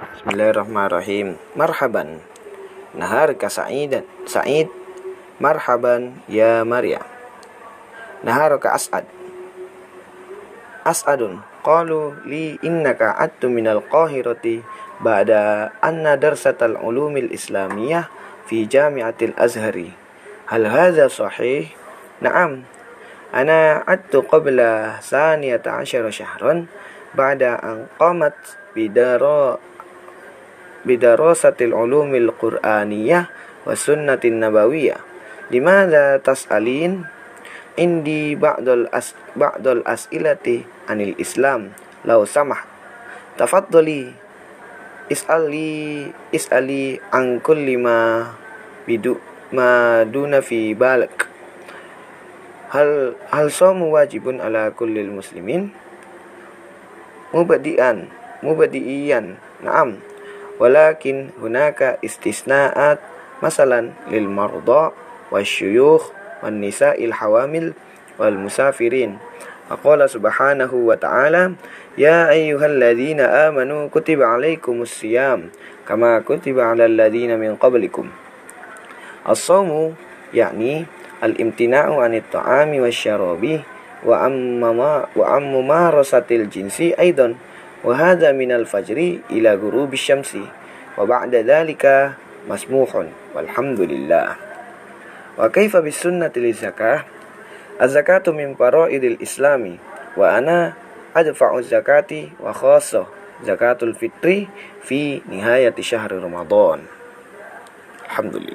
Bismillahirrahmanirrahim. Marhaban. Naharka sa'idan. Sa'id. Marhaban ya Maria. Naharka as'ad. As'adun. Qalu li innaka attu minal qahirati ba'da anna darsatal ulumil islamiyah fi jami'atil azhari. Hal hadha sahih? Na'am. Ana attu qabla saniyata asyara syahran ba'da an qamat bidara bidarasatil ulumil qur'aniyah wa sunnatin nabawiyah. Limadha tas'alin? Indi ba'dal as ba'dal as'ilati anil Islam. Lau samah. Tafaddali is'ali is'ali an kulli ma bidu ma duna fi balak. Hal hal somu wajibun ala kullil muslimin? Mubadi'an, mubadi'iyan. Naam. ولكن هناك استثناءات مثلا للمرضى والشيوخ والنساء الحوامل والمسافرين. وقال سبحانه وتعالى يا أيها الذين آمنوا كتب عليكم الصيام كما كتب على الذين من قبلكم. الصوم يعني الامتناع عن الطعام والشراب وعن ممارسة الجنس أيضا. Wa amma marasatil jinsi aidan wa hadha min al-fajri ila ghurubi syamsi wa ba'da dhalika masmuhun walhamdulillah wa kaifa bis sunnati li zakah az-zakatu min faraidil islami wa ana adfa'u zakati wa khassa zakatul fitri fi nihayati syahri ramadan alhamdulillah